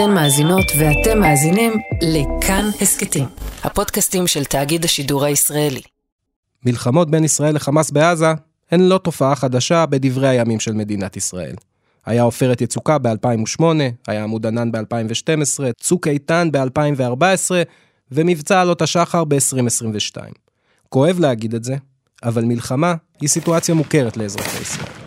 אתן מאזינות ואתם מאזינים לכאן הסכתים, הפודקאסטים של תאגיד השידור הישראלי. מלחמות בין ישראל לחמאס בעזה הן לא תופעה חדשה בדברי הימים של מדינת ישראל. היה עופרת יצוקה ב-2008, היה עמוד ענן ב-2012, צוק איתן ב-2014, ומבצע עלות השחר ב-2022. כואב להגיד את זה, אבל מלחמה היא סיטואציה מוכרת לאזרחי ישראל.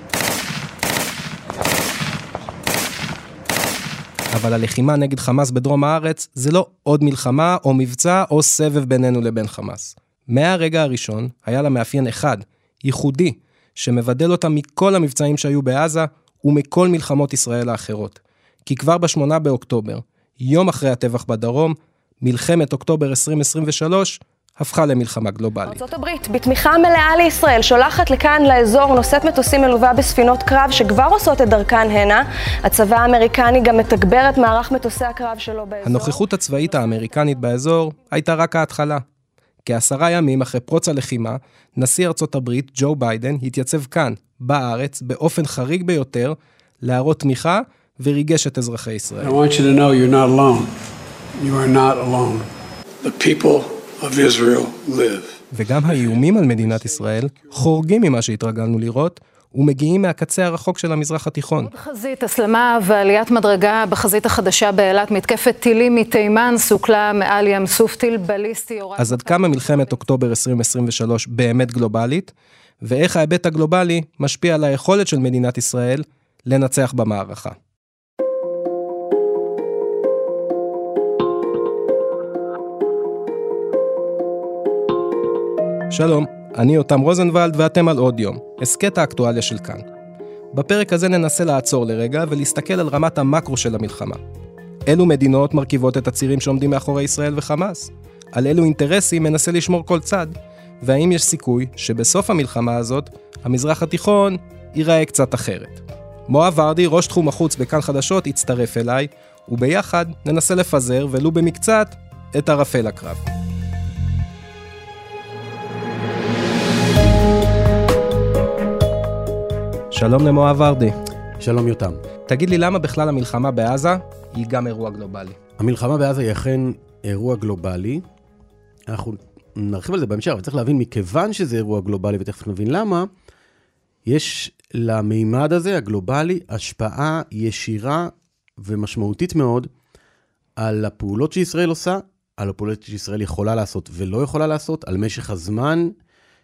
אבל הלחימה נגד חמאס בדרום הארץ זה לא עוד מלחמה או מבצע או סבב בינינו לבין חמאס. מהרגע הראשון היה לה מאפיין אחד, ייחודי, שמבדל אותה מכל המבצעים שהיו בעזה ומכל מלחמות ישראל האחרות. כי כבר ב-8 באוקטובר, יום אחרי הטבח בדרום, מלחמת אוקטובר 2023 הפכה למלחמה גלובלית. ארה"ב, בתמיכה מלאה לישראל, שולחת לכאן לאזור נושאת מטוסים מלווה בספינות קרב שכבר עושות את דרכן הנה. הצבא האמריקני גם מתגבר את מערך מטוסי הקרב שלו באזור. הנוכחות הצבאית האמריקנית באזור הייתה רק ההתחלה. כעשרה ימים אחרי פרוץ הלחימה, נשיא ארצות הברית, ג'ו ביידן, התייצב כאן, בארץ, באופן חריג ביותר, להראות תמיכה וריגש את אזרחי ישראל. I want you to know you're not alone. You are not alone. The people of Israel live. וגם האיומים על מדינת ישראל חורגים ממה שהתרגלנו לראות, ומגיעים מהקצה הרחוק של המזרח התיכון. עוד חזית, הסלמה ועליית מדרגה בחזית החדשה באילת, מתקפת טילים מתימן, סוכלה מעל ים סוף טיל בליסטי. אז עד כמה מלחמת אוקטובר 2023 באמת גלובלית, ואיך ההיבט הגלובלי משפיע על היכולת של מדינת ישראל לנצח במערכה. שלום, אני יותם רוזנבלד ואתם על עוד יום, הסכת האקטואליה של כאן. בפרק הזה ננסה לעצור לרגע ולהסתכל על רמת המקרו של המלחמה. אילו מדינות מרכיבות את הצירים שעומדים מאחורי ישראל וחמאס? על אילו אינטרסים מנסה לשמור כל צד? והאם יש סיכוי שבסוף המלחמה הזאת, המזרח התיכון ייראה קצת אחרת? מואב ורדי, ראש תחום החוץ בכאן חדשות, יצטרף אליי, וביחד ננסה לפזר, ולו במקצת, את ערפל הקרב. שלום למואב ורדי. שלום יותם. תגיד לי, למה בכלל המלחמה בעזה היא גם אירוע גלובלי? המלחמה בעזה היא אכן אירוע גלובלי. אנחנו נרחיב על זה בהמשך, אבל צריך להבין, מכיוון שזה אירוע גלובלי, ותכף נבין למה, יש למימד הזה, הגלובלי, השפעה ישירה ומשמעותית מאוד על הפעולות שישראל עושה, על הפעולות שישראל יכולה לעשות ולא יכולה לעשות, על משך הזמן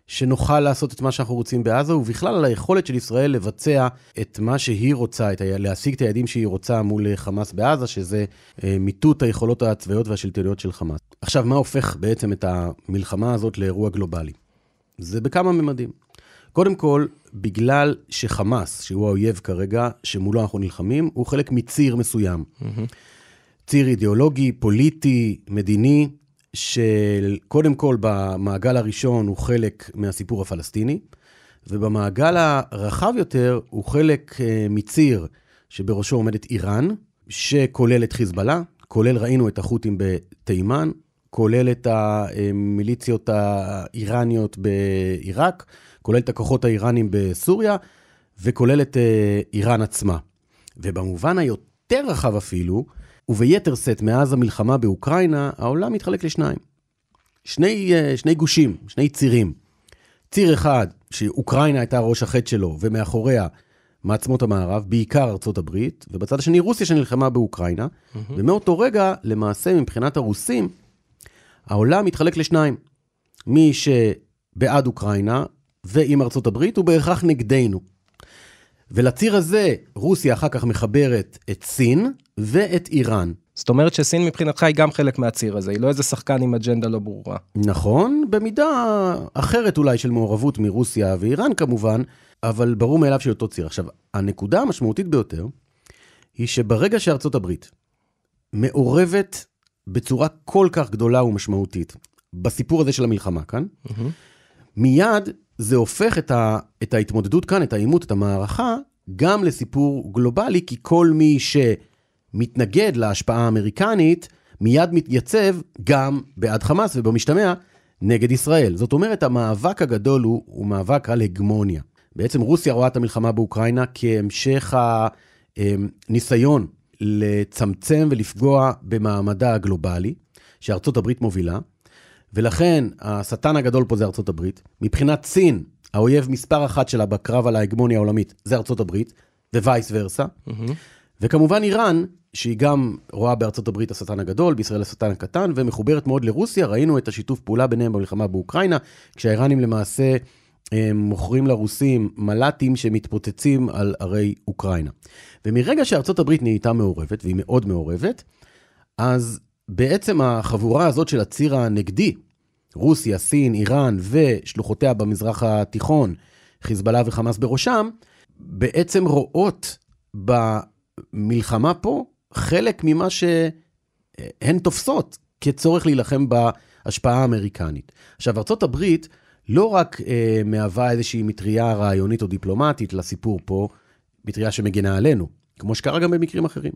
שנוכל לעשות את מה שאנחנו רוצים בעזה, ובכלל על היכולת של ישראל לבצע את מה שהיא רוצה, את ה... להשיג את היעדים שהיא רוצה מול חמאס בעזה, שזה אה, מיטוט היכולות הצבאיות והשלטוניות של חמאס. עכשיו, מה הופך בעצם את המלחמה הזאת לאירוע גלובלי? זה בכמה ממדים. קודם כל, בגלל שחמאס, שהוא האויב כרגע, שמולו אנחנו נלחמים, הוא חלק מציר מסוים. Mm-hmm. ציר אידיאולוגי, פוליטי, מדיני, שקודם כל במעגל הראשון הוא חלק מהסיפור הפלסטיני, ובמעגל הרחב יותר הוא חלק אה, מציר שבראשו עומדת איראן, שכולל את חיזבאללה, כולל ראינו את החות'ים בתימן, כולל את המיליציות האיראניות בעיראק, כולל את הכוחות האיראנים בסוריה, וכולל את אה, איראן עצמה. ובמובן היותר רחב אפילו, וביתר שאת מאז המלחמה באוקראינה, העולם מתחלק לשניים. שני, אה, שני גושים, שני צירים. ציר אחד, שאוקראינה הייתה ראש החטא שלו, ומאחוריה מעצמות המערב, בעיקר ארצות הברית, ובצד השני רוסיה שנלחמה באוקראינה, mm-hmm. ומאותו רגע, למעשה, מבחינת הרוסים, העולם מתחלק לשניים. מי שבעד אוקראינה, ועם ארצות הברית, הוא בהכרח נגדנו. ולציר הזה, רוסיה אחר כך מחברת את סין ואת איראן. זאת אומרת שסין מבחינתך היא גם חלק מהציר הזה, היא לא איזה שחקן עם אג'נדה לא ברורה. נכון, במידה אחרת אולי של מעורבות מרוסיה ואיראן כמובן, אבל ברור מאליו של אותו ציר. עכשיו, הנקודה המשמעותית ביותר, היא שברגע שארצות הברית מעורבת בצורה כל כך גדולה ומשמעותית בסיפור הזה של המלחמה כאן, mm-hmm. מיד זה הופך את, ה, את ההתמודדות כאן, את העימות, את המערכה, גם לסיפור גלובלי, כי כל מי שמתנגד להשפעה האמריקנית, מיד מתייצב גם בעד חמאס ובמשתמע נגד ישראל. זאת אומרת, המאבק הגדול הוא, הוא מאבק על הגמוניה. בעצם רוסיה רואה את המלחמה באוקראינה כהמשך הניסיון לצמצם ולפגוע במעמדה הגלובלי, שארצות הברית מובילה, ולכן השטן הגדול פה זה ארצות הברית. מבחינת סין, האויב מספר אחת שלה בקרב על ההגמוניה העולמית זה ארצות הברית, ווייס ורסה. Mm-hmm. וכמובן איראן, שהיא גם רואה בארצות הברית השטן הגדול, בישראל השטן הקטן, ומחוברת מאוד לרוסיה. ראינו את השיתוף פעולה ביניהם במלחמה באוקראינה, כשהאיראנים למעשה הם מוכרים לרוסים מל"טים שמתפוצצים על ערי אוקראינה. ומרגע שארצות הברית נהייתה מעורבת, והיא מאוד מעורבת, אז בעצם החבורה הזאת של הציר הנגדי, רוסיה, סין, איראן ושלוחותיה במזרח התיכון, חיזבאללה וחמאס בראשם, בעצם רואות במלחמה פה חלק ממה שהן תופסות כצורך להילחם בהשפעה האמריקנית. עכשיו, הברית לא רק אה, מהווה איזושהי מטריה רעיונית או דיפלומטית לסיפור פה, מטריה שמגינה עלינו, כמו שקרה גם במקרים אחרים.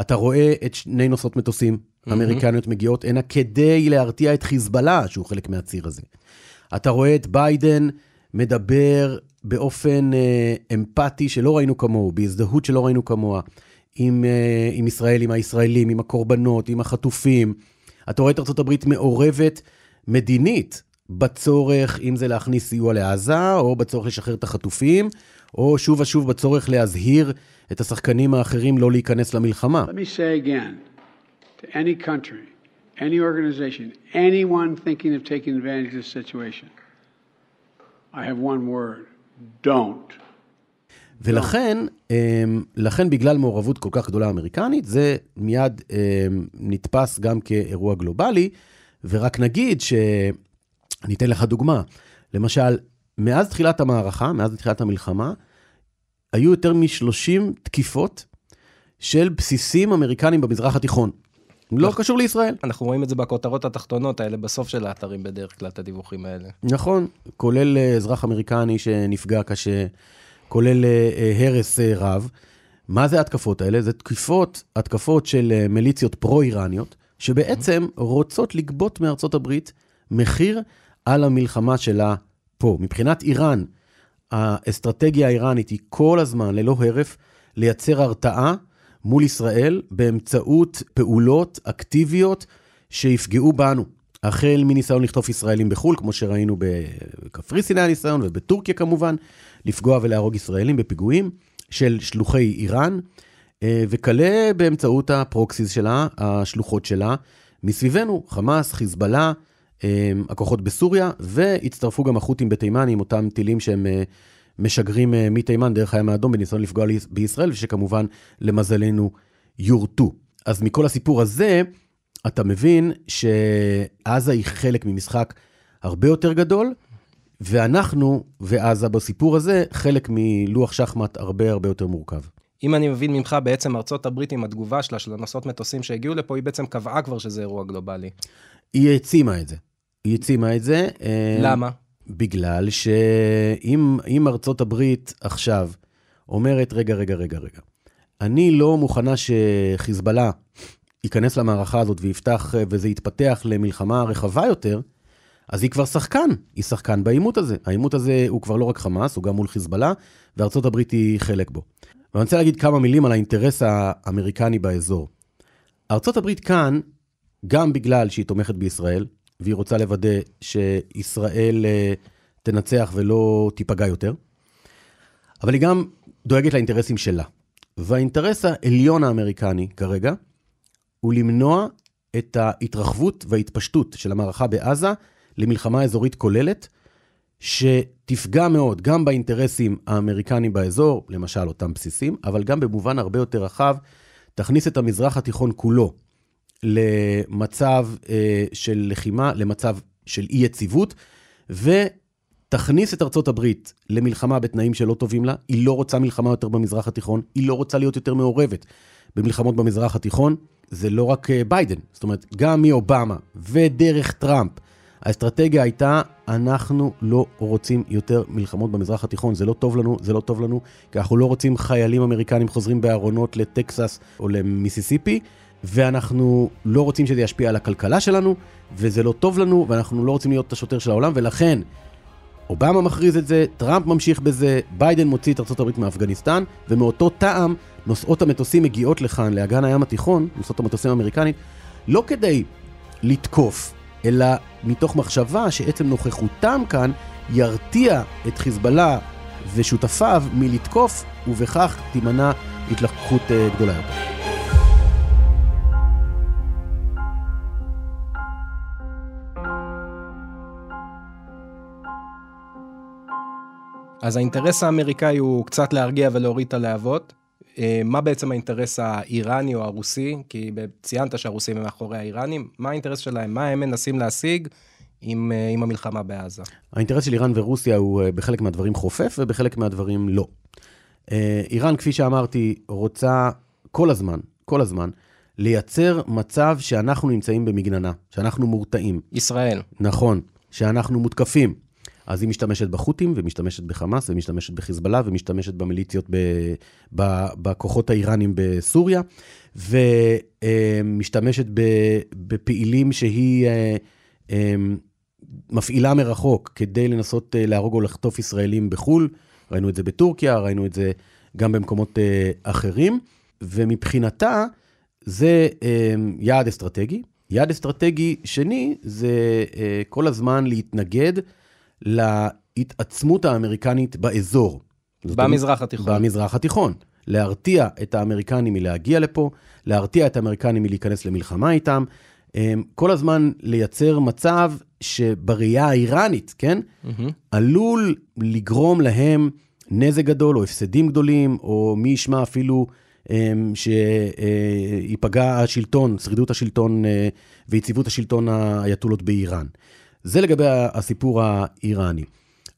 אתה רואה את שני נוסעות מטוסים mm-hmm. אמריקניות מגיעות הנה כדי להרתיע את חיזבאללה, שהוא חלק מהציר הזה. אתה רואה את ביידן מדבר באופן אה, אמפתי שלא ראינו כמוהו, בהזדהות שלא ראינו כמוה, עם, אה, עם ישראל, עם הישראלים, עם הקורבנות, עם החטופים. אתה רואה את ארה"ב מעורבת מדינית בצורך, אם זה להכניס סיוע לעזה, או בצורך לשחרר את החטופים, או שוב ושוב בצורך להזהיר את השחקנים האחרים לא להיכנס למלחמה. Let me say again, to any country, any organization, anyone thinking of taking advantage of this situation, I have one word, don't. ולכן, אמ, לכן בגלל מעורבות כל כך גדולה אמריקנית, זה מיד אמ, נתפס גם כאירוע גלובלי, ורק נגיד ש... אני אתן לך דוגמה. למשל, מאז תחילת המערכה, מאז תחילת המלחמה, היו יותר מ-30 תקיפות של בסיסים אמריקנים במזרח התיכון. לא קשור לישראל. אנחנו רואים את זה בכותרות התחתונות האלה, בסוף של האתרים בדרך כלל, את הדיווחים האלה. נכון, כולל אה, אזרח אמריקני שנפגע קשה, כולל אה, אה, הרס רב. מה זה ההתקפות האלה? זה תקיפות, התקפות של מיליציות פרו-איראניות, שבעצם רוצות לגבות מארצות הברית מחיר על המלחמה שלה פה. מבחינת איראן, האסטרטגיה האיראנית היא כל הזמן, ללא הרף, לייצר הרתעה מול ישראל באמצעות פעולות אקטיביות שיפגעו בנו. החל מניסיון לכתוב ישראלים בחו"ל, כמו שראינו בקפריסין היה ניסיון, ובטורקיה כמובן, לפגוע ולהרוג ישראלים בפיגועים של שלוחי איראן, אה, וכלה באמצעות הפרוקסיס שלה, השלוחות שלה, מסביבנו, חמאס, חיזבאללה, אמ, הכוחות בסוריה, והצטרפו גם החות'ים בתימן עם אותם טילים שהם אה, משגרים אה, מתימן דרך הים האדום בניסיון לפגוע בישראל, ושכמובן, למזלנו, יורטו. אז מכל הסיפור הזה, אתה מבין שעזה היא חלק ממשחק הרבה יותר גדול, ואנחנו ועזה בסיפור הזה חלק מלוח שחמט הרבה הרבה יותר מורכב. אם אני מבין ממך, בעצם ארצות הברית עם התגובה שלה, של הנוסעות מטוסים שהגיעו לפה, היא בעצם קבעה כבר שזה אירוע גלובלי. היא העצימה את זה. היא העצימה את זה. אה, למה? בגלל שאם ארצות הברית עכשיו אומרת, רגע, רגע, רגע, רגע, אני לא מוכנה שחיזבאללה ייכנס למערכה הזאת ויפתח וזה יתפתח למלחמה רחבה יותר, אז היא כבר שחקן, היא שחקן בעימות הזה. העימות הזה הוא כבר לא רק חמאס, הוא גם מול חיזבאללה, וארצות הברית היא חלק בו. ואני רוצה להגיד כמה מילים על האינטרס האמריקני באזור. ארצות הברית כאן, גם בגלל שהיא תומכת בישראל, והיא רוצה לוודא שישראל אה, תנצח ולא תיפגע יותר, אבל היא גם דואגת לאינטרסים שלה. והאינטרס העליון האמריקני כרגע, הוא למנוע את ההתרחבות וההתפשטות של המערכה בעזה למלחמה אזורית כוללת, שתפגע מאוד גם באינטרסים האמריקניים באזור, למשל אותם בסיסים, אבל גם במובן הרבה יותר רחב, תכניס את המזרח התיכון כולו למצב אה, של לחימה, למצב של אי יציבות, ותכניס את ארצות הברית למלחמה בתנאים שלא טובים לה. היא לא רוצה מלחמה יותר במזרח התיכון, היא לא רוצה להיות יותר מעורבת במלחמות במזרח התיכון. זה לא רק אה, ביידן, זאת אומרת, גם מאובמה ודרך טראמפ. האסטרטגיה הייתה, אנחנו לא רוצים יותר מלחמות במזרח התיכון, זה לא טוב לנו, זה לא טוב לנו, כי אנחנו לא רוצים חיילים אמריקנים חוזרים בארונות לטקסס או למיסיסיפי, ואנחנו לא רוצים שזה ישפיע על הכלכלה שלנו, וזה לא טוב לנו, ואנחנו לא רוצים להיות השוטר של העולם, ולכן אובמה מכריז את זה, טראמפ ממשיך בזה, ביידן מוציא את ארה"ב מאפגניסטן, ומאותו טעם נוסעות המטוסים מגיעות לכאן, לאגן הים התיכון, נוסעות המטוסים האמריקנית, לא כדי לתקוף, אלא מתוך מחשבה שעצם נוכחותם כאן ירתיע את חיזבאללה ושותפיו מלתקוף, ובכך תימנע התלקחות אה, גדולה יותר. אז האינטרס האמריקאי הוא קצת להרגיע ולהוריד את הלהבות. אה, מה בעצם האינטרס האיראני או הרוסי? כי ציינת שהרוסים הם מאחורי האיראנים. מה האינטרס שלהם? מה הם מנסים להשיג עם, אה, עם המלחמה בעזה? האינטרס של איראן ורוסיה הוא אה, בחלק מהדברים חופף ובחלק מהדברים לא. איראן, כפי שאמרתי, רוצה כל הזמן, כל הזמן, לייצר מצב שאנחנו נמצאים במגננה, שאנחנו מורתעים. ישראל. נכון, שאנחנו מותקפים. אז היא משתמשת בחות'ים, ומשתמשת בחמאס, ומשתמשת בחיזבאללה, ומשתמשת במיליציות, ב, ב, בכוחות האיראנים בסוריה, ומשתמשת בפעילים שהיא אה, אה, מפעילה מרחוק כדי לנסות אה, להרוג או לחטוף ישראלים בחו"ל. ראינו את זה בטורקיה, ראינו את זה גם במקומות אחרים, ומבחינתה זה יעד אסטרטגי. יעד אסטרטגי שני זה כל הזמן להתנגד להתעצמות האמריקנית באזור. במזרח התיכון. במזרח התיכון. להרתיע את האמריקנים מלהגיע לפה, להרתיע את האמריקנים מלהיכנס למלחמה איתם, אמ, כל הזמן לייצר מצב שבראייה האיראנית, כן, mm-hmm. עלול לגרום להם נזק גדול או הפסדים גדולים, או מי ישמע אפילו אמ, שייפגע השלטון, שרידות השלטון אה, ויציבות השלטון האייתולות באיראן. זה לגבי הסיפור האיראני.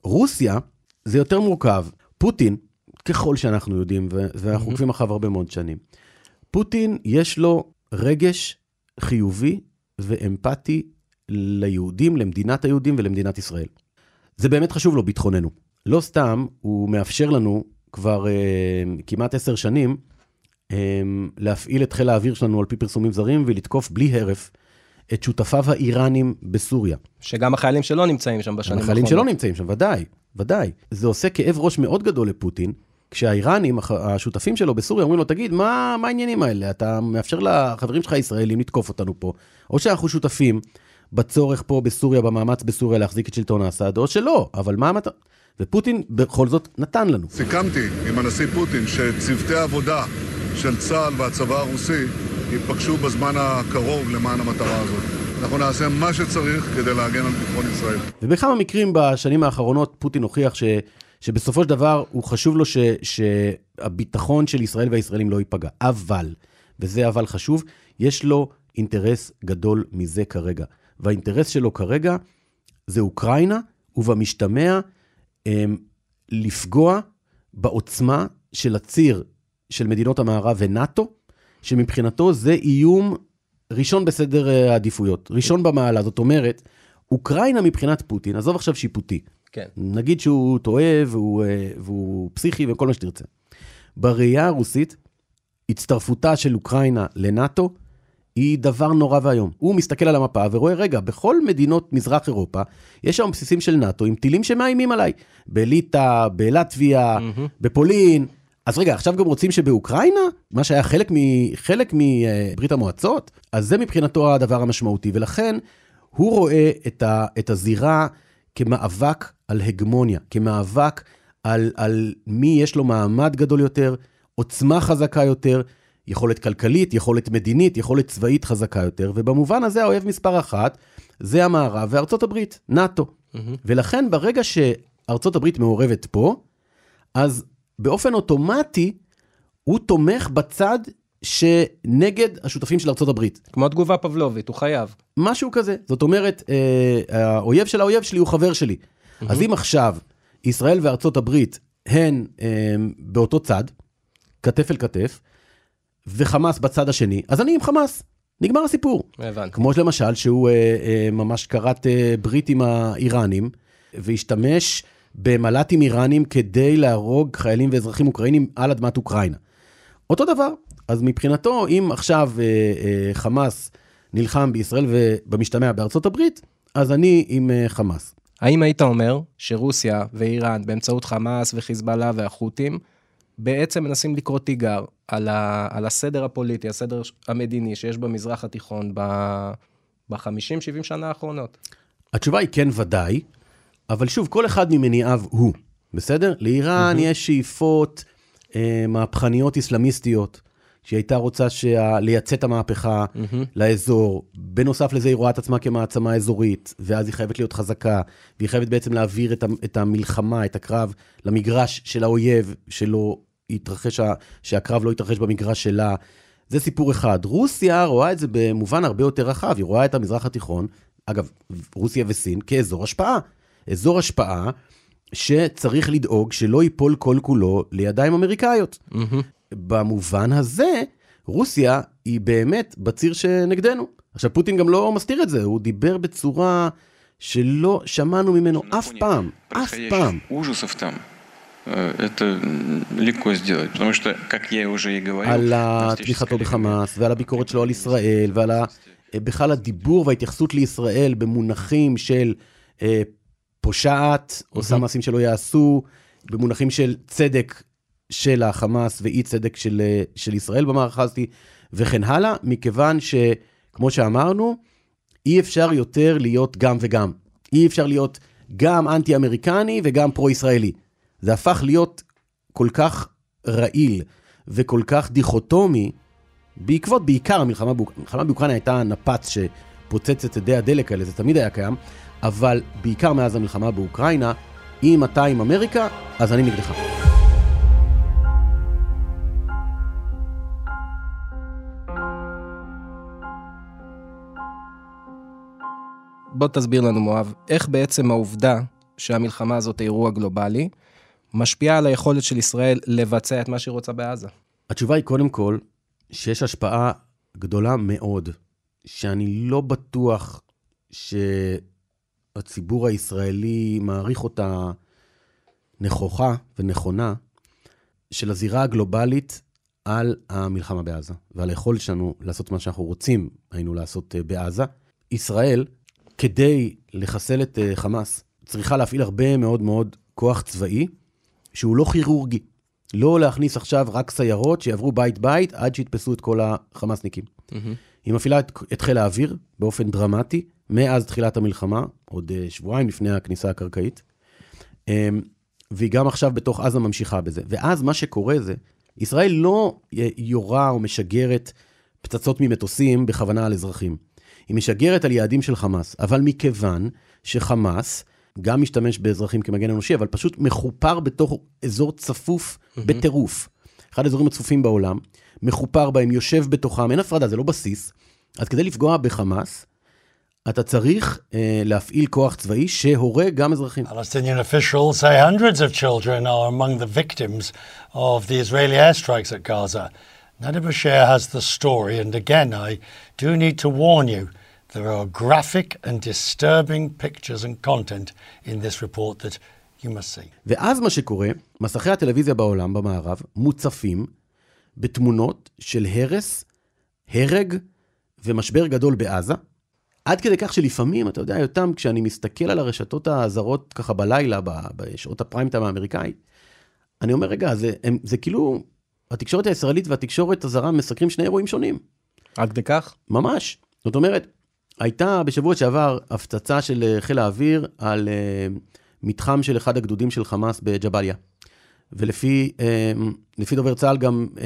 רוסיה זה יותר מורכב. פוטין, ככל שאנחנו יודעים, ואנחנו mm-hmm. עוקבים אחריו הרבה מאוד שנים, פוטין יש לו רגש חיובי ואמפתי ליהודים, למדינת היהודים ולמדינת ישראל. זה באמת חשוב לו, ביטחוננו. לא סתם, הוא מאפשר לנו כבר אה, כמעט עשר שנים אה, להפעיל את חיל האוויר שלנו על פי פרסומים זרים ולתקוף בלי הרף את שותפיו האיראנים בסוריה. שגם החיילים שלו נמצאים שם בשנים האחרונות. החיילים שלו נמצאים שם, ודאי, ודאי. זה עושה כאב ראש מאוד גדול לפוטין, כשהאיראנים, השותפים שלו בסוריה, אומרים לו, תגיד, מה, מה העניינים האלה? אתה מאפשר לחברים שלך הישראלים לתקוף אותנו פה, או שאנחנו שותפים בצורך פה בסוריה, במאמץ בסוריה להחזיק את שלטון האסד, או שלא, אבל מה המטרה? ופוטין בכל זאת נתן לנו. סיכמתי עם הנשיא פוטין שצוותי עבודה של צה"ל והצבא הרוסי ייפגשו בזמן הקרוב למען המטרה הזאת. אנחנו נעשה מה שצריך כדי להגן על ביטחון ישראל. ובכמה מקרים בשנים האחרונות פוטין הוכיח ש, שבסופו של דבר הוא חשוב לו ש, שהביטחון של ישראל והישראלים לא ייפגע. אבל, וזה אבל חשוב, יש לו אינטרס גדול מזה כרגע. והאינטרס שלו כרגע זה אוקראינה, ובמשתמע הם, לפגוע בעוצמה של הציר של מדינות המערב ונאט"ו, שמבחינתו זה איום ראשון בסדר אה, העדיפויות, ראשון במעלה. זאת אומרת, אוקראינה מבחינת פוטין, עזוב עכשיו שיפוטי. כן. נגיד שהוא טועה והוא, אה, והוא פסיכי וכל מה שתרצה. בראייה הרוסית, הצטרפותה של אוקראינה לנאט"ו היא דבר נורא ואיום. הוא מסתכל על המפה ורואה, רגע, בכל מדינות מזרח אירופה, יש שם בסיסים של נאט"ו עם טילים שמאיימים עליי. בליטא, בלטביה, mm-hmm. בפולין, אז רגע, עכשיו גם רוצים שבאוקראינה, מה שהיה חלק, מ, חלק מברית המועצות, אז זה מבחינתו הדבר המשמעותי, ולכן הוא רואה את, ה, את הזירה כמאבק על הגמוניה, כמאבק על, על מי יש לו מעמד גדול יותר, עוצמה חזקה יותר, יכולת כלכלית, יכולת מדינית, יכולת צבאית חזקה יותר, ובמובן הזה האויב מספר אחת זה המערב וארצות הברית, נאט"ו. Mm-hmm. ולכן ברגע שארצות הברית מעורבת פה, אז באופן אוטומטי, הוא תומך בצד שנגד השותפים של הברית. כמו תגובה פבלובית, הוא חייב. משהו כזה. זאת אומרת, אה, האויב של האויב שלי הוא חבר שלי. Mm-hmm. אז אם עכשיו ישראל וארצות הברית הן אה, באותו צד, כתף אל כתף, וחמאס בצד השני, אז אני עם חמאס. נגמר הסיפור. הבנתי. כמו למשל שהוא אה, אה, ממש כרת אה, ברית עם האיראנים, והשתמש במל"טים איראנים כדי להרוג חיילים ואזרחים אוקראינים על אדמת אוקראינה. אותו דבר, אז מבחינתו, אם עכשיו אה, אה, חמאס נלחם בישראל ובמשתמע בארצות הברית, אז אני עם אה, חמאס. האם היית אומר שרוסיה ואיראן, באמצעות חמאס וחיזבאללה והחות'ים, בעצם מנסים לקרוא תיגר על, ה, על הסדר הפוליטי, הסדר המדיני שיש במזרח התיכון ב-50-70 שנה האחרונות? התשובה היא כן ודאי, אבל שוב, כל אחד ממניעיו הוא, בסדר? לאיראן mm-hmm. יש שאיפות אה, מהפכניות אסלאמיסטיות, שהיא הייתה רוצה שה... לייצא את המהפכה mm-hmm. לאזור. בנוסף לזה, היא רואה את עצמה כמעצמה אזורית, ואז היא חייבת להיות חזקה, והיא חייבת בעצם להעביר את, ה... את המלחמה, את הקרב, למגרש של האויב, שלא יתרחש, שהקרב לא יתרחש במגרש שלה. זה סיפור אחד. רוסיה רואה את זה במובן הרבה יותר רחב, היא רואה את המזרח התיכון, אגב, רוסיה וסין, כאזור השפעה. אזור השפעה שצריך לדאוג שלא ייפול כל כולו לידיים אמריקאיות. Mm-hmm. במובן הזה, רוסיה היא באמת בציר שנגדנו. עכשיו, פוטין גם לא מסתיר את זה, הוא דיבר בצורה שלא שמענו ממנו אף פעם, אף פעם. это легко сделать, потому что, как я уже и говорил... על תמיכתו בחמאס, ועל הביקורת שלו על ישראל, ועל בכלל הדיבור וההתייחסות לישראל במונחים של אה, פושעת, עושה מעשים שלא יעשו, במונחים של צדק של החמאס ואי צדק של, אה, של ישראל במערכה הזאת, וכן הלאה, מכיוון שכמו שאמרנו, אי אפשר יותר להיות גם וגם. אי אפשר להיות גם אנטי-אמריקני וגם פרו-ישראלי. זה הפך להיות כל כך רעיל וכל כך דיכוטומי, בעקבות בעיקר המלחמה באוקראינה. המלחמה באוקראינה הייתה נפץ שפוצץ את אדי הדלק האלה, זה תמיד היה קיים, אבל בעיקר מאז המלחמה באוקראינה, אם אתה עם אמריקה, אז אני נגדך. בוא תסביר לנו, מואב, איך בעצם העובדה שהמלחמה הזאת היא אירוע גלובלי, משפיעה על היכולת של ישראל לבצע את מה שהיא רוצה בעזה? התשובה היא קודם כל, שיש השפעה גדולה מאוד, שאני לא בטוח שהציבור הישראלי מעריך אותה נכוחה ונכונה, של הזירה הגלובלית על המלחמה בעזה, ועל היכולת שלנו לעשות מה שאנחנו רוצים היינו לעשות אה, בעזה. ישראל, כדי לחסל את אה, חמאס, צריכה להפעיל הרבה מאוד מאוד כוח צבאי, שהוא לא כירורגי. לא להכניס עכשיו רק סיירות שיעברו בית-בית עד שיתפסו את כל החמאסניקים. Mm-hmm. היא מפעילה את, את חיל האוויר באופן דרמטי, מאז תחילת המלחמה, עוד uh, שבועיים לפני הכניסה הקרקעית, um, והיא גם עכשיו בתוך עזה ממשיכה בזה. ואז מה שקורה זה, ישראל לא יורה או משגרת פצצות ממטוסים בכוונה על אזרחים. היא משגרת על יעדים של חמאס, אבל מכיוון שחמאס גם משתמש באזרחים כמגן אנושי, אבל פשוט מחופר בתוך אזור צפוף mm-hmm. בטירוף. אחד האזורים הצפופים בעולם, מחופר בהם, יושב בתוכם, אין הפרדה, זה לא בסיס. אז כדי לפגוע בחמאס, אתה צריך אה, להפעיל כוח צבאי שהורג גם אזרחים. Palestinian officials say hundreds of children are among the victims of the Israeli airstrikes at Gaza. Nader Bashir has the story, and again, I do need to warn you. There are graphic and disturbing pictures and content in this report that you must see. ואז מה שקורה, מסכי הטלוויזיה בעולם, במערב, מוצפים בתמונות של הרס, הרג ומשבר גדול בעזה, עד כדי כך שלפעמים, אתה יודע, יותם, כשאני מסתכל על הרשתות הזרות ככה בלילה, בשעות הפריים טיים האמריקאי, אני אומר, רגע, זה, הם, זה כאילו, התקשורת הישראלית והתקשורת הזרה מסקרים שני אירועים שונים. עד כדי כך? ממש. זאת אומרת, הייתה בשבוע שעבר הפצצה של אה, חיל האוויר על uh, מתחם של אחד הגדודים של חמאס בג'באליה. ולפי uh, דובר צה"ל גם uh,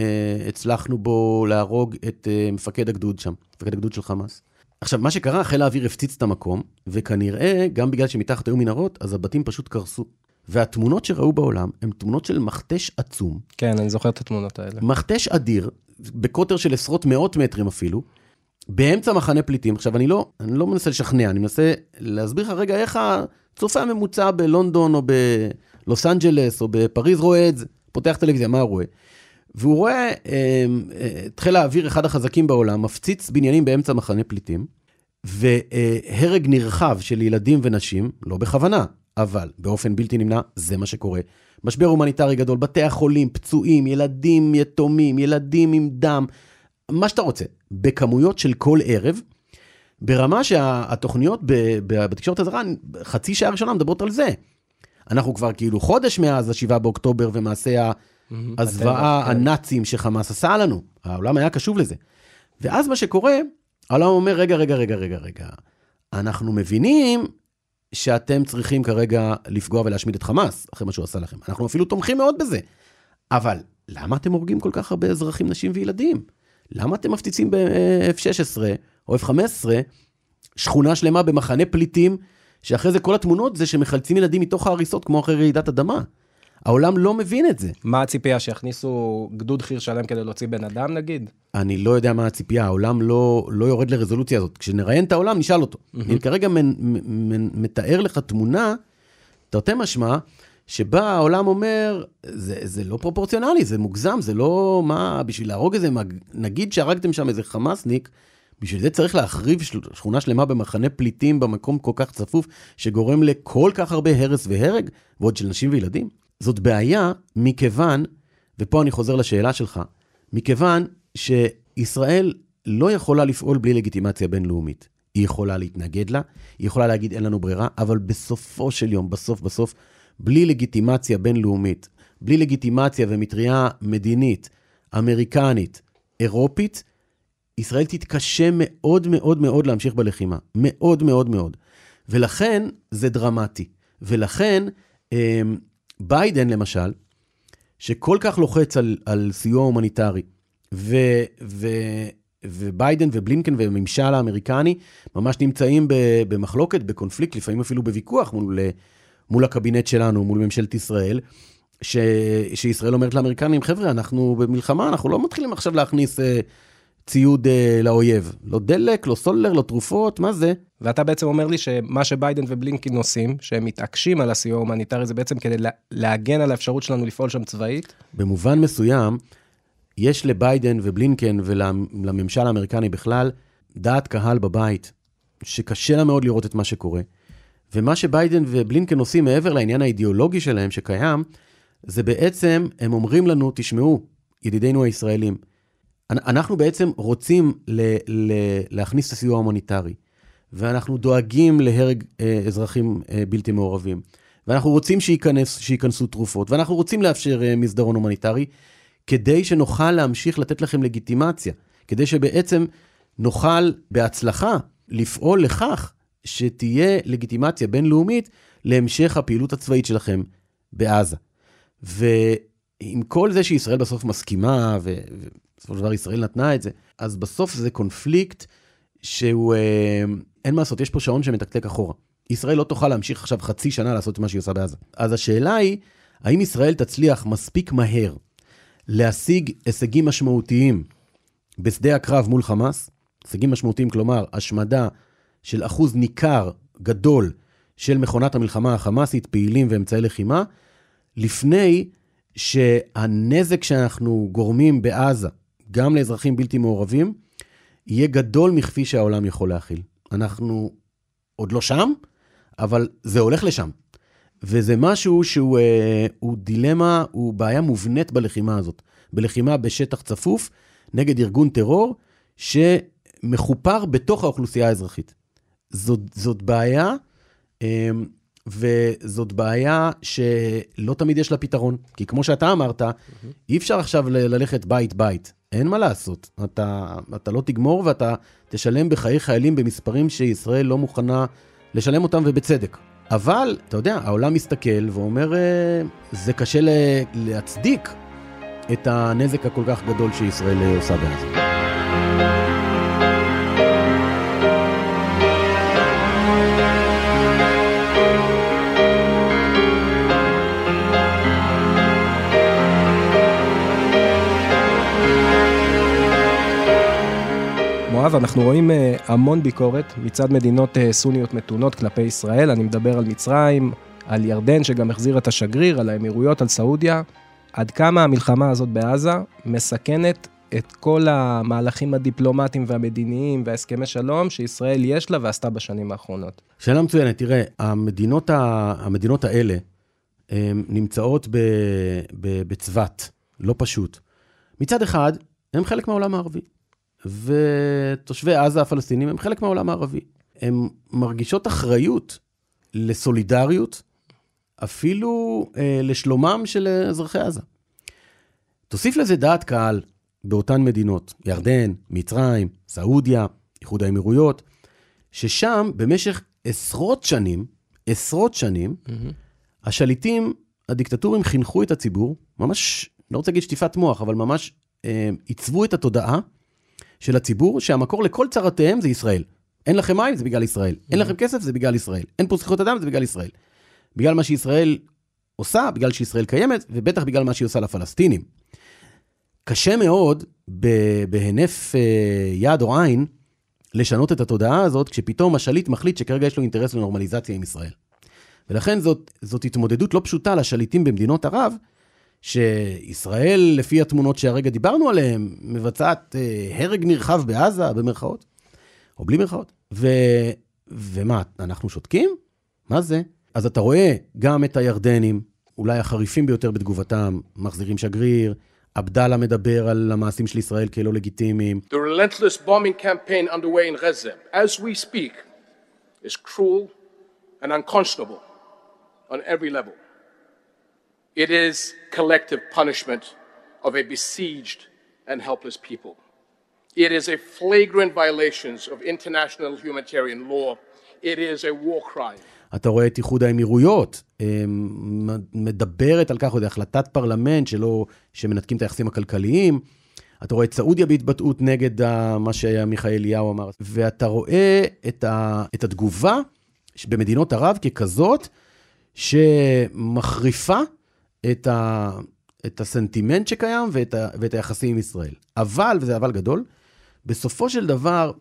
הצלחנו בו להרוג את uh, מפקד הגדוד שם, מפקד הגדוד של חמאס. עכשיו, מה שקרה, חיל האוויר הפציץ את המקום, וכנראה, גם בגלל שמתחת היו מנהרות, אז הבתים פשוט קרסו. והתמונות שראו בעולם הן תמונות של מכתש עצום. כן, אני זוכר את התמונות האלה. מכתש אדיר, בקוטר של עשרות מאות מטרים אפילו, באמצע מחנה פליטים. עכשיו, אני לא, אני לא מנסה לשכנע, אני מנסה להסביר לך רגע איך הצופה הממוצע בלונדון או בלוס אנג'לס או בפריז רואה את זה. פותח טלוויזיה, מה הוא רואה? והוא רואה אה, אה, את חיל האוויר, אחד החזקים בעולם, מפציץ בניינים באמצע מחנה פליטים, והרג נרחב של ילדים ונשים, לא בכוונה, אבל באופן בלתי נמנע, זה מה שקורה. משבר הומניטרי גדול, בתי החולים, פצועים, ילדים יתומים, ילדים עם דם, מה שאתה רוצה, בכמויות של כל ערב, ברמה שהתוכניות בתקשורת הזרה, חצי שעה ראשונה מדברות על זה. אנחנו כבר כאילו חודש מאז ה-7 באוקטובר ומעשה הזוועה כן. הנאצים שחמאס עשה לנו. העולם היה קשוב לזה. ואז מה שקורה, העולם אומר, רגע, רגע, רגע, רגע, רגע. אנחנו מבינים שאתם צריכים כרגע לפגוע ולהשמיד את חמאס, אחרי מה שהוא עשה לכם. אנחנו אפילו תומכים מאוד בזה. אבל למה אתם הורגים כל כך הרבה אזרחים, נשים וילדים? למה אתם מפציצים ב-F-16 או F-15 שכונה שלמה במחנה פליטים, שאחרי זה כל התמונות זה שמחלצים ילדים מתוך ההריסות כמו אחרי רעידת אדמה. העולם לא מבין את זה. מה הציפייה, שיכניסו גדוד חי"ר שלם כדי להוציא בן אדם נגיד? אני לא יודע מה הציפייה, העולם לא, לא יורד לרזולוציה הזאת. כשנראיין את העולם, נשאל אותו. Mm-hmm. אני כרגע מ- מ- מ- מתאר לך תמונה, תרתי משמע, שבה העולם אומר, זה, זה לא פרופורציונלי, זה מוגזם, זה לא מה, בשביל להרוג איזה. נגיד שהרגתם שם איזה חמאסניק, בשביל זה צריך להחריב שכונה שלמה במחנה פליטים במקום כל כך צפוף, שגורם לכל כך הרבה הרס והרג, ועוד של נשים וילדים. זאת בעיה מכיוון, ופה אני חוזר לשאלה שלך, מכיוון שישראל לא יכולה לפעול בלי לגיטימציה בינלאומית. היא יכולה להתנגד לה, היא יכולה להגיד אין לנו ברירה, אבל בסופו של יום, בסוף בסוף, בלי לגיטימציה בינלאומית, בלי לגיטימציה ומטריה מדינית, אמריקנית, אירופית, ישראל תתקשה מאוד מאוד מאוד להמשיך בלחימה. מאוד מאוד מאוד. ולכן זה דרמטי. ולכן אמ, ביידן למשל, שכל כך לוחץ על, על סיוע הומניטרי, ו, ו, וביידן ובלינקן והממשל האמריקני ממש נמצאים במחלוקת, בקונפליקט, לפעמים אפילו בוויכוח מול, מול הקבינט שלנו, מול ממשלת ישראל, ש, שישראל אומרת לאמריקנים, חבר'ה, אנחנו במלחמה, אנחנו לא מתחילים עכשיו להכניס אה, ציוד אה, לאויב. לא דלק, לא סולר, לא תרופות, מה זה? ואתה בעצם אומר לי שמה שביידן ובלינקן עושים, שהם מתעקשים על הסיוע ההומניטרי, זה בעצם כדי לה, להגן על האפשרות שלנו לפעול שם צבאית? במובן מסוים, יש לביידן ובלינקן ולממשל האמריקני בכלל דעת קהל בבית, שקשה לה מאוד לראות את מה שקורה. ומה שביידן ובלינקן עושים מעבר לעניין האידיאולוגי שלהם שקיים, זה בעצם, הם אומרים לנו, תשמעו, ידידינו הישראלים, אנחנו בעצם רוצים ל- ל- להכניס את הסיוע ההומניטרי, ואנחנו דואגים להרג אה, אזרחים אה, בלתי מעורבים, ואנחנו רוצים שייכנס, שייכנסו תרופות, ואנחנו רוצים לאפשר אה, מסדרון הומניטרי, כדי שנוכל להמשיך לתת לכם לגיטימציה, כדי שבעצם נוכל בהצלחה לפעול לכך שתהיה לגיטימציה בינלאומית להמשך הפעילות הצבאית שלכם בעזה. ועם כל זה שישראל בסוף מסכימה, ובסופו של דבר ישראל נתנה את זה, אז בסוף זה קונפליקט שהוא, אה, אין מה לעשות, יש פה שעון שמתקתק אחורה. ישראל לא תוכל להמשיך עכשיו חצי שנה לעשות את מה שהיא עושה בעזה. אז השאלה היא, האם ישראל תצליח מספיק מהר להשיג הישגים משמעותיים בשדה הקרב מול חמאס, הישגים משמעותיים, כלומר, השמדה של אחוז ניכר, גדול, של מכונת המלחמה החמאסית, פעילים ואמצעי לחימה, לפני שהנזק שאנחנו גורמים בעזה, גם לאזרחים בלתי מעורבים, יהיה גדול מכפי שהעולם יכול להכיל. אנחנו עוד לא שם, אבל זה הולך לשם. וזה משהו שהוא אה, הוא דילמה, הוא בעיה מובנית בלחימה הזאת. בלחימה בשטח צפוף נגד ארגון טרור שמחופר בתוך האוכלוסייה האזרחית. זאת, זאת בעיה, אה, וזאת בעיה שלא תמיד יש לה פתרון. כי כמו שאתה אמרת, mm-hmm. אי אפשר עכשיו ללכת בית-בית. אין מה לעשות. אתה, אתה לא תגמור ואתה תשלם בחיי חיילים במספרים שישראל לא מוכנה לשלם אותם, ובצדק. אבל, אתה יודע, העולם מסתכל ואומר, זה קשה להצדיק את הנזק הכל כך גדול שישראל עושה בעזה. מואב, אנחנו רואים uh, המון ביקורת מצד מדינות uh, סוניות מתונות כלפי ישראל, אני מדבר על מצרים, על ירדן שגם החזיר את השגריר, על האמירויות, על סעודיה. עד כמה המלחמה הזאת בעזה מסכנת את כל המהלכים הדיפלומטיים והמדיניים והסכמי שלום שישראל יש לה ועשתה בשנים האחרונות. שאלה מצוינת, תראה, המדינות, ה... המדינות האלה נמצאות ב... ב... בצוות, לא פשוט. מצד אחד, הם חלק מהעולם הערבי. ותושבי עזה הפלסטינים הם חלק מהעולם הערבי. הן מרגישות אחריות לסולידריות, אפילו אה, לשלומם של אזרחי עזה. תוסיף לזה דעת קהל באותן מדינות, ירדן, מצרים, סעודיה, איחוד האמירויות, ששם במשך עשרות שנים, עשרות שנים, mm-hmm. השליטים הדיקטטורים חינכו את הציבור, ממש, לא רוצה להגיד שטיפת מוח, אבל ממש אה, עיצבו את התודעה של הציבור, שהמקור לכל צרותיהם זה ישראל. אין לכם מים, זה בגלל ישראל. אין לכם כסף, זה בגלל ישראל. אין פה זכויות אדם, זה בגלל ישראל. בגלל מה שישראל עושה, בגלל שישראל קיימת, ובטח בגלל מה שהיא עושה לפלסטינים. קשה מאוד בהינף אה, יד או עין לשנות את התודעה הזאת, כשפתאום השליט מחליט שכרגע יש לו אינטרס לנורמליזציה עם ישראל. ולכן זאת, זאת התמודדות לא פשוטה לשליטים במדינות ערב, שישראל, לפי התמונות שהרגע דיברנו עליהן, מבצעת אה, הרג נרחב בעזה, במרכאות, או בלי מרכאות. ו, ומה, אנחנו שותקים? מה זה? אז אתה רואה גם את הירדנים, אולי החריפים ביותר בתגובתם, מחזירים שגריר, עבדאללה מדבר על המעשים של ישראל כלא לגיטימיים. The relentless bombing campaign underway in Gaza, as we speak, is cruel and unconscionable. on every level. It is collective punishment of a besieged and helpless people. It is a flagrant violation of international humanitarian law. It is a war crime. אתה רואה את איחוד האמירויות, מדברת על כך, עוד החלטת פרלמנט שלא, שמנתקים את היחסים הכלכליים. אתה רואה את סעודיה בהתבטאות נגד מה שמיכאל אליהו אמר, ואתה רואה את, ה, את התגובה במדינות ערב ככזאת שמחריפה את, ה, את הסנטימנט שקיים ואת, ה, ואת היחסים עם ישראל. אבל, וזה אבל גדול, בסופו של דבר,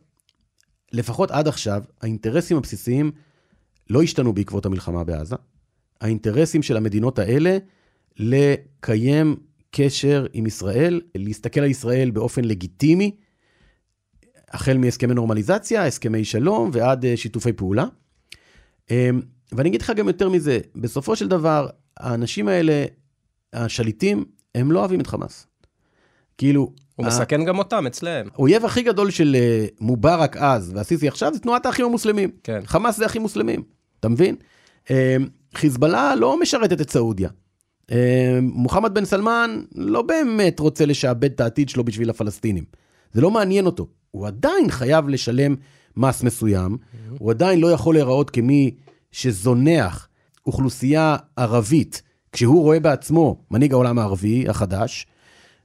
לפחות עד עכשיו, האינטרסים הבסיסיים לא השתנו בעקבות המלחמה בעזה. האינטרסים של המדינות האלה לקיים קשר עם ישראל, להסתכל על ישראל באופן לגיטימי, החל מהסכמי נורמליזציה, הסכמי שלום ועד אה, שיתופי פעולה. אמ, ואני אגיד לך גם יותר מזה, בסופו של דבר, האנשים האלה, השליטים, הם לא אוהבים את חמאס. כאילו... הוא ה... מסכן גם אותם אצלם. האויב הכי גדול של אה, מובארק אז והסיסי עכשיו זה תנועת האחים המוסלמים. כן. חמאס זה אחים מוסלמים, אתה מבין? אה, חיזבאללה לא משרתת את סעודיה. אה, מוחמד בן סלמן לא באמת רוצה לשעבד את העתיד שלו בשביל הפלסטינים. זה לא מעניין אותו. הוא עדיין חייב לשלם מס מסוים, mm-hmm. הוא עדיין לא יכול להיראות כמי שזונח אוכלוסייה ערבית, כשהוא רואה בעצמו מנהיג העולם הערבי החדש,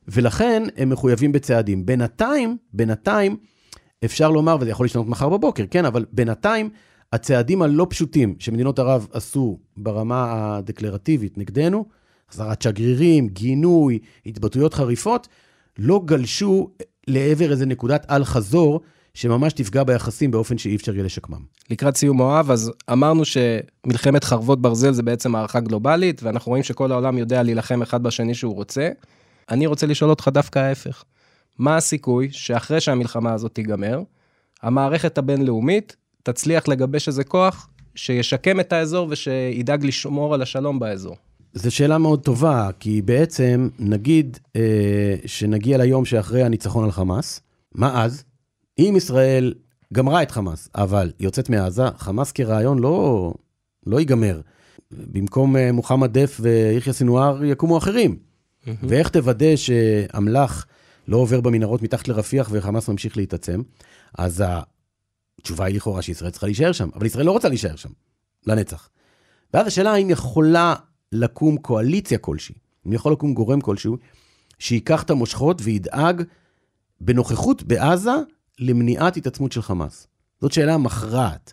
ולכן הם מחויבים בצעדים. בינתיים, בינתיים, אפשר לומר, וזה יכול להשתנות מחר בבוקר, כן, אבל בינתיים, הצעדים הלא פשוטים שמדינות ערב עשו ברמה הדקלרטיבית נגדנו, החזרת שגרירים, גינוי, התבטאויות חריפות, לא גלשו לעבר איזה נקודת אל-חזור שממש תפגע ביחסים באופן שאי אפשר יהיה לשקמם. לקראת סיום מואב, אז אמרנו שמלחמת חרבות ברזל זה בעצם הערכה גלובלית, ואנחנו רואים שכל העולם יודע להילחם אחד בשני שהוא רוצה. אני רוצה לשאול אותך דווקא ההפך. מה הסיכוי שאחרי שהמלחמה הזאת תיגמר, המערכת הבינלאומית תצליח לגבש איזה כוח שישקם את האזור ושידאג לשמור על השלום באזור? זו שאלה מאוד טובה, כי בעצם נגיד אה, שנגיע ליום שאחרי הניצחון על חמאס, מה אז? אם ישראל גמרה את חמאס, אבל יוצאת מעזה, חמאס כרעיון לא, לא ייגמר. במקום אה, מוחמד דף ויחיא סינואר יקומו אחרים. Mm-hmm. ואיך תוודא שאמל"ח לא עובר במנהרות מתחת לרפיח וחמאס ממשיך להתעצם? אז התשובה היא לכאורה שישראל צריכה להישאר שם, אבל ישראל לא רוצה להישאר שם, לנצח. ואז השאלה האם יכולה לקום קואליציה כלשהי, אם יכול לקום גורם כלשהו, שייקח את המושכות וידאג בנוכחות בעזה למניעת התעצמות של חמאס? זאת שאלה מכרעת.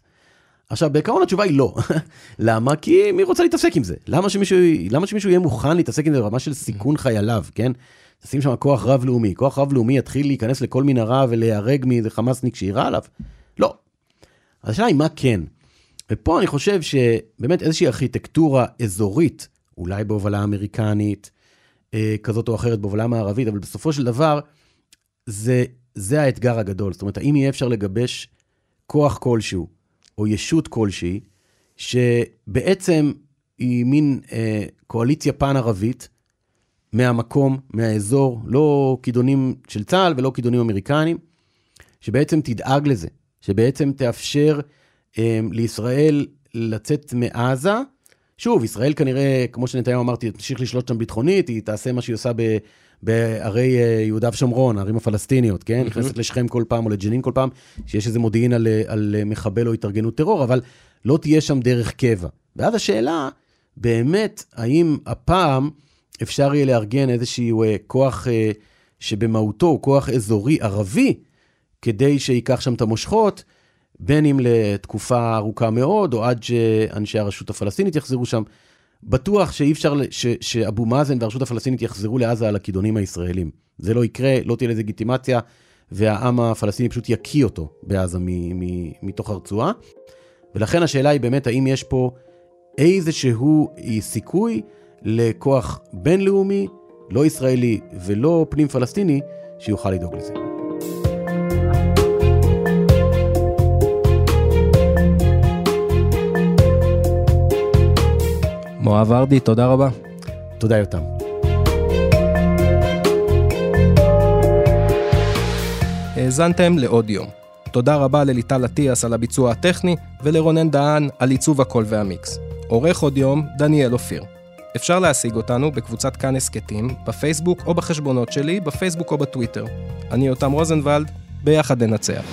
עכשיו, בעיקרון התשובה היא לא. למה? כי מי רוצה להתעסק עם זה? למה שמישהו, למה שמישהו יהיה מוכן להתעסק עם זה ברמה של סיכון חייליו, כן? תשים שם כוח רב-לאומי. כוח רב-לאומי יתחיל להיכנס לכל מנהרה ולהיהרג מאיזה חמאסניק שיירה עליו? לא. אז השאלה היא מה כן. ופה אני חושב שבאמת איזושהי ארכיטקטורה אזורית, אולי בהובלה אמריקנית, אה, כזאת או אחרת בהובלה מערבית, אבל בסופו של דבר, זה זה האתגר הגדול. זאת אומרת, האם יהיה אפשר לגבש כוח כלשהו, או ישות כלשהי, שבעצם היא מין אה, קואליציה פן-ערבית, מהמקום, מהאזור, לא כידונים של צה"ל ולא כידונים אמריקניים, שבעצם תדאג לזה, שבעצם תאפשר אה, לישראל לצאת מעזה. שוב, ישראל כנראה, כמו שנתניהו אמרתי, תמשיך לשלוט שם ביטחונית, היא תעשה מה שהיא עושה ב... בערי אה, יהודה ושומרון, הערים הפלסטיניות, כן? Mm-hmm. נכנסת לשכם כל פעם או לג'נין כל פעם, שיש איזה מודיעין על, על מחבל או התארגנות טרור, אבל לא תהיה שם דרך קבע. ואז השאלה, באמת, האם הפעם אפשר יהיה לארגן איזשהו אה, כוח אה, שבמהותו הוא כוח אזורי ערבי, כדי שייקח שם את המושכות, בין אם לתקופה ארוכה מאוד, או עד שאנשי הרשות הפלסטינית יחזרו שם. בטוח שאי אפשר, ש, שאבו מאזן והרשות הפלסטינית יחזרו לעזה על הכידונים הישראלים. זה לא יקרה, לא תהיה לגיטימציה, והעם הפלסטיני פשוט יקיא אותו בעזה מ, מ, מתוך הרצועה. ולכן השאלה היא באמת, האם יש פה איזשהו סיכוי לכוח בינלאומי, לא ישראלי ולא פנים פלסטיני, שיוכל לדאוג לזה. מואב ארדי, תודה רבה. תודה, יותם. האזנתם לעוד יום. תודה רבה לליטל אטיאס על הביצוע הטכני ולרונן דהן על עיצוב הקול והמיקס. עורך עוד יום, דניאל אופיר. אפשר להשיג אותנו בקבוצת כאן הסכתים, בפייסבוק או בחשבונות שלי, בפייסבוק או בטוויטר. אני יותם רוזנבלד, ביחד ננצח.